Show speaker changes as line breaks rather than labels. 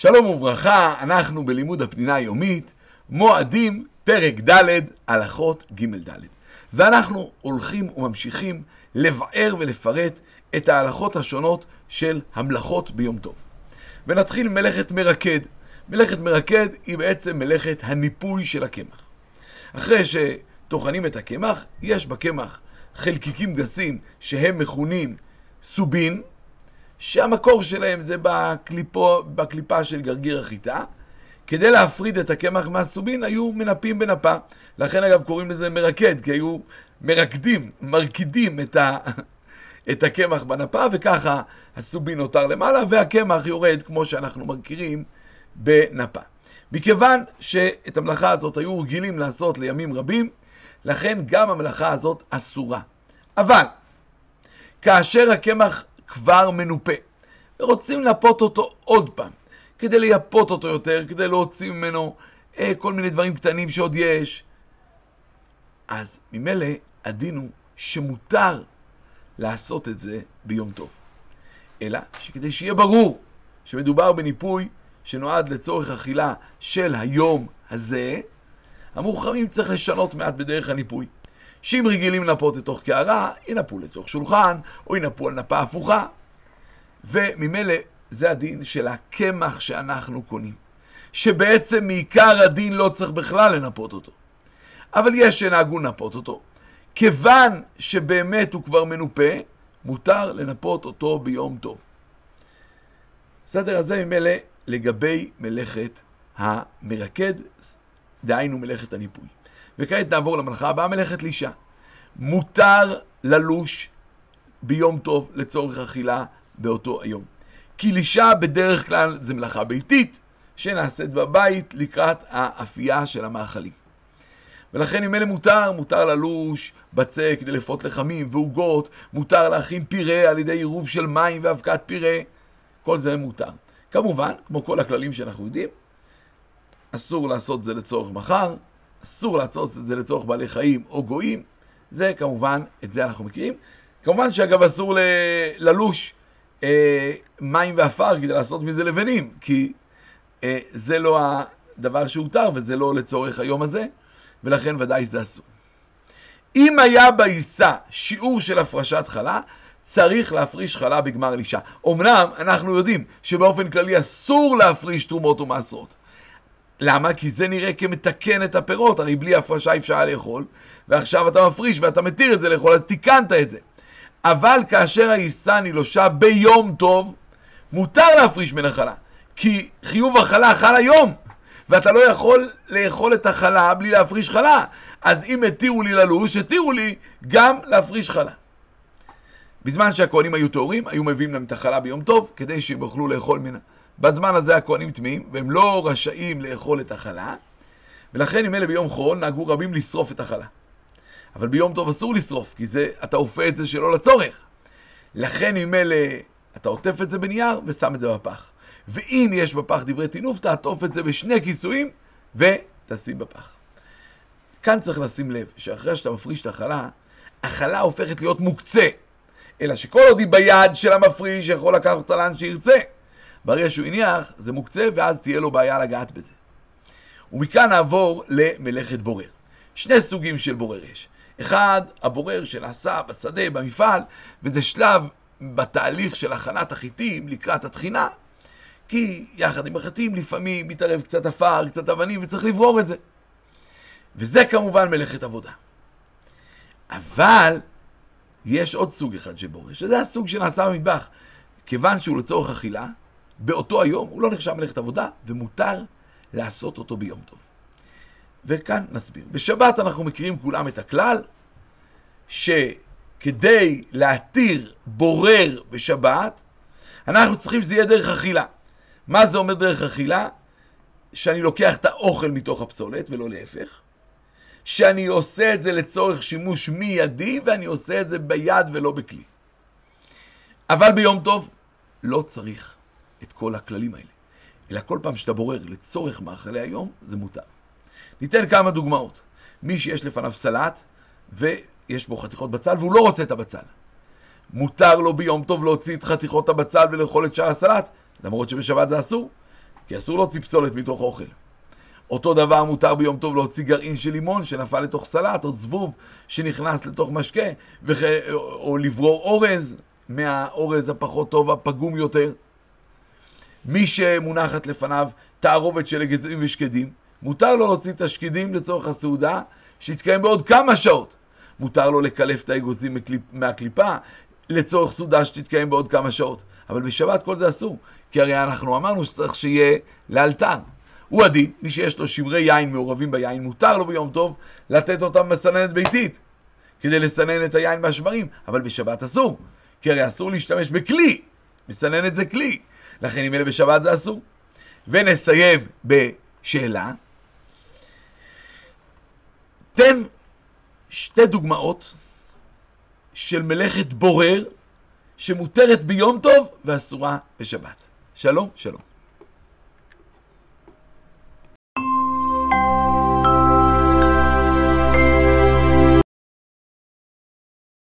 שלום וברכה, אנחנו בלימוד הפנינה היומית, מועדים, פרק ד', הלכות ג' ד'. ואנחנו הולכים וממשיכים לבאר ולפרט את ההלכות השונות של המלאכות ביום טוב. ונתחיל מלאכת מרקד. מלאכת מרקד היא בעצם מלאכת הניפוי של הקמח. אחרי שטוחנים את הקמח, יש בקמח חלקיקים גסים שהם מכונים סובין, שהמקור שלהם זה בקליפו, בקליפה של גרגיר החיטה. כדי להפריד את הקמח מהסובין היו מנפים בנפה. לכן אגב קוראים לזה מרקד, כי היו מרקדים, מרקידים את, ה... את הקמח בנפה, וככה הסובין נותר למעלה, והקמח יורד, כמו שאנחנו מכירים, בנפה. מכיוון שאת המלאכה הזאת היו רגילים לעשות לימים רבים, לכן גם המלאכה הזאת אסורה. אבל, כאשר הקמח כבר מנופה, ורוצים לנפות אותו עוד פעם, כדי לייפות אותו יותר, כדי להוציא ממנו אה, כל מיני דברים קטנים שעוד יש, אז ממילא הדין הוא שמותר לעשות את זה ביום טוב. אלא שכדי שיהיה ברור שמדובר בניפוי שנועד לצורך אכילה של היום הזה, המורחמים צריך לשנות מעט בדרך הניפוי. שאם רגילים לנפות לתוך קערה, ינפו לתוך שולחן, או ינפו על נפה הפוכה. וממילא זה הדין של הקמח שאנחנו קונים. שבעצם מעיקר הדין לא צריך בכלל לנפות אותו. אבל יש שנהגו לנפות אותו. כיוון שבאמת הוא כבר מנופה, מותר לנפות אותו ביום טוב. בסדר, אז זה ממילא לגבי מלאכת המרקד, דהיינו מלאכת הניפוי. וכעת נעבור למלאכה הבאה, מלאכת לישה. מותר ללוש ביום טוב לצורך אכילה באותו היום. כי לישה בדרך כלל זה מלאכה ביתית שנעשית בבית לקראת האפייה של המאכלים. ולכן אם אלה מותר, מותר ללוש בצק כדי לפות לחמים ועוגות, מותר להכין פירה על ידי עירוב של מים ואבקת פירה, כל זה מותר. כמובן, כמו כל הכללים שאנחנו יודעים, אסור לעשות זה לצורך מחר, אסור לעשות את זה לצורך בעלי חיים או גויים, זה כמובן, את זה אנחנו מכירים. כמובן שאגב אסור. ללוש אה, מים ועפר כדי לעשות מזה לבנים, כי אה, זה לא הדבר שהותר וזה לא לצורך היום הזה, ולכן ודאי זה אסור. אם היה בעיסה שיעור של הפרשת חלה, צריך להפריש חלה בגמר לישה. אמנם אנחנו יודעים שבאופן כללי אסור להפריש תרומות ומעשרות. למה? כי זה נראה כמתקן את הפירות, הרי בלי הפרשה אפשר היה לאכול, ועכשיו אתה מפריש ואתה מתיר את זה לאכול, אז תיקנת את זה. אבל כאשר העיסה נילושה ביום טוב, מותר להפריש מן החלה. כי חיוב החלה חל היום, ואתה לא יכול לאכול את החלה בלי להפריש חלה. אז אם התירו לי ללוש, התירו לי גם להפריש חלה. בזמן שהכהנים היו טהורים, היו מביאים להם את החלה ביום טוב, כדי שהם יוכלו לאכול ממנה. בזמן הזה הכהנים טמאים, והם לא רשאים לאכול את החלה, ולכן אם אלה ביום חול נהגו רבים לשרוף את החלה. אבל ביום טוב אסור לשרוף, כי זה, אתה אופה את זה שלא לצורך. לכן אם אלה, אתה עוטף את זה בנייר ושם את זה בפח. ואם יש בפח דברי טינוף, תעטוף את זה בשני כיסויים ותשים בפח. כאן צריך לשים לב שאחרי שאתה מפריש את החלה, החלה הופכת להיות מוקצה. אלא שכל עוד היא ביד של המפריש, יכול לקחת אותה לאן שירצה. ברגע שהוא הניח, זה מוקצה, ואז תהיה לו בעיה לגעת בזה. ומכאן נעבור למלאכת בורר. שני סוגים של בורר יש. אחד, הבורר שנעשה בשדה, במפעל, וזה שלב בתהליך של הכנת החיטים לקראת התחינה, כי יחד עם החיטים לפעמים מתערב קצת עפר, קצת אבנים, וצריך לברור את זה. וזה כמובן מלאכת עבודה. אבל יש עוד סוג אחד של בורר, שזה הסוג שנעשה במטבח. כיוון שהוא לצורך אכילה, באותו היום הוא לא נחשב מלאכת עבודה, ומותר לעשות אותו ביום טוב. וכאן נסביר. בשבת אנחנו מכירים כולם את הכלל, שכדי להתיר בורר בשבת, אנחנו צריכים שזה יהיה דרך אכילה. מה זה אומר דרך אכילה? שאני לוקח את האוכל מתוך הפסולת, ולא להפך. שאני עושה את זה לצורך שימוש מיידי, ואני עושה את זה ביד ולא בכלי. אבל ביום טוב לא צריך את כל הכללים האלה, אלא כל פעם שאתה בורר לצורך מאכלי היום, זה מותר. ניתן כמה דוגמאות. מי שיש לפניו סלט, ויש בו חתיכות בצל, והוא לא רוצה את הבצל. מותר לו ביום טוב להוציא את חתיכות הבצל ולאכול את שאר הסלט, למרות שבשבת זה אסור. כי אסור להוציא פסולת מתוך אוכל. אותו דבר מותר ביום טוב להוציא גרעין של לימון שנפל לתוך סלט, או זבוב שנכנס לתוך משקה, וכ... או לברור אורז מהאורז הפחות טוב, הפגום יותר. מי שמונחת לפניו תערובת של אגזים ושקדים, מותר לו להוציא את השקדים לצורך הסעודה, שיתקיים בעוד כמה שעות. מותר לו לקלף את האגוזים מהקליפה לצורך סעודה שתתקיים בעוד כמה שעות. אבל בשבת כל זה אסור, כי הרי אנחנו אמרנו שצריך שיהיה לאלתר. הוא הדין, מי שיש לו שמרי יין מעורבים ביין, מותר לו ביום טוב לתת אותם מסננת ביתית, כדי לסנן את היין מהשמרים, אבל בשבת אסור, כי הרי אסור להשתמש בכלי, מסננת זה כלי, לכן אם אלה בשבת זה אסור. ונסיים בשאלה, תן שתי דוגמאות של מלאכת בורר שמותרת ביום טוב ואסורה בשבת. שלום, שלום.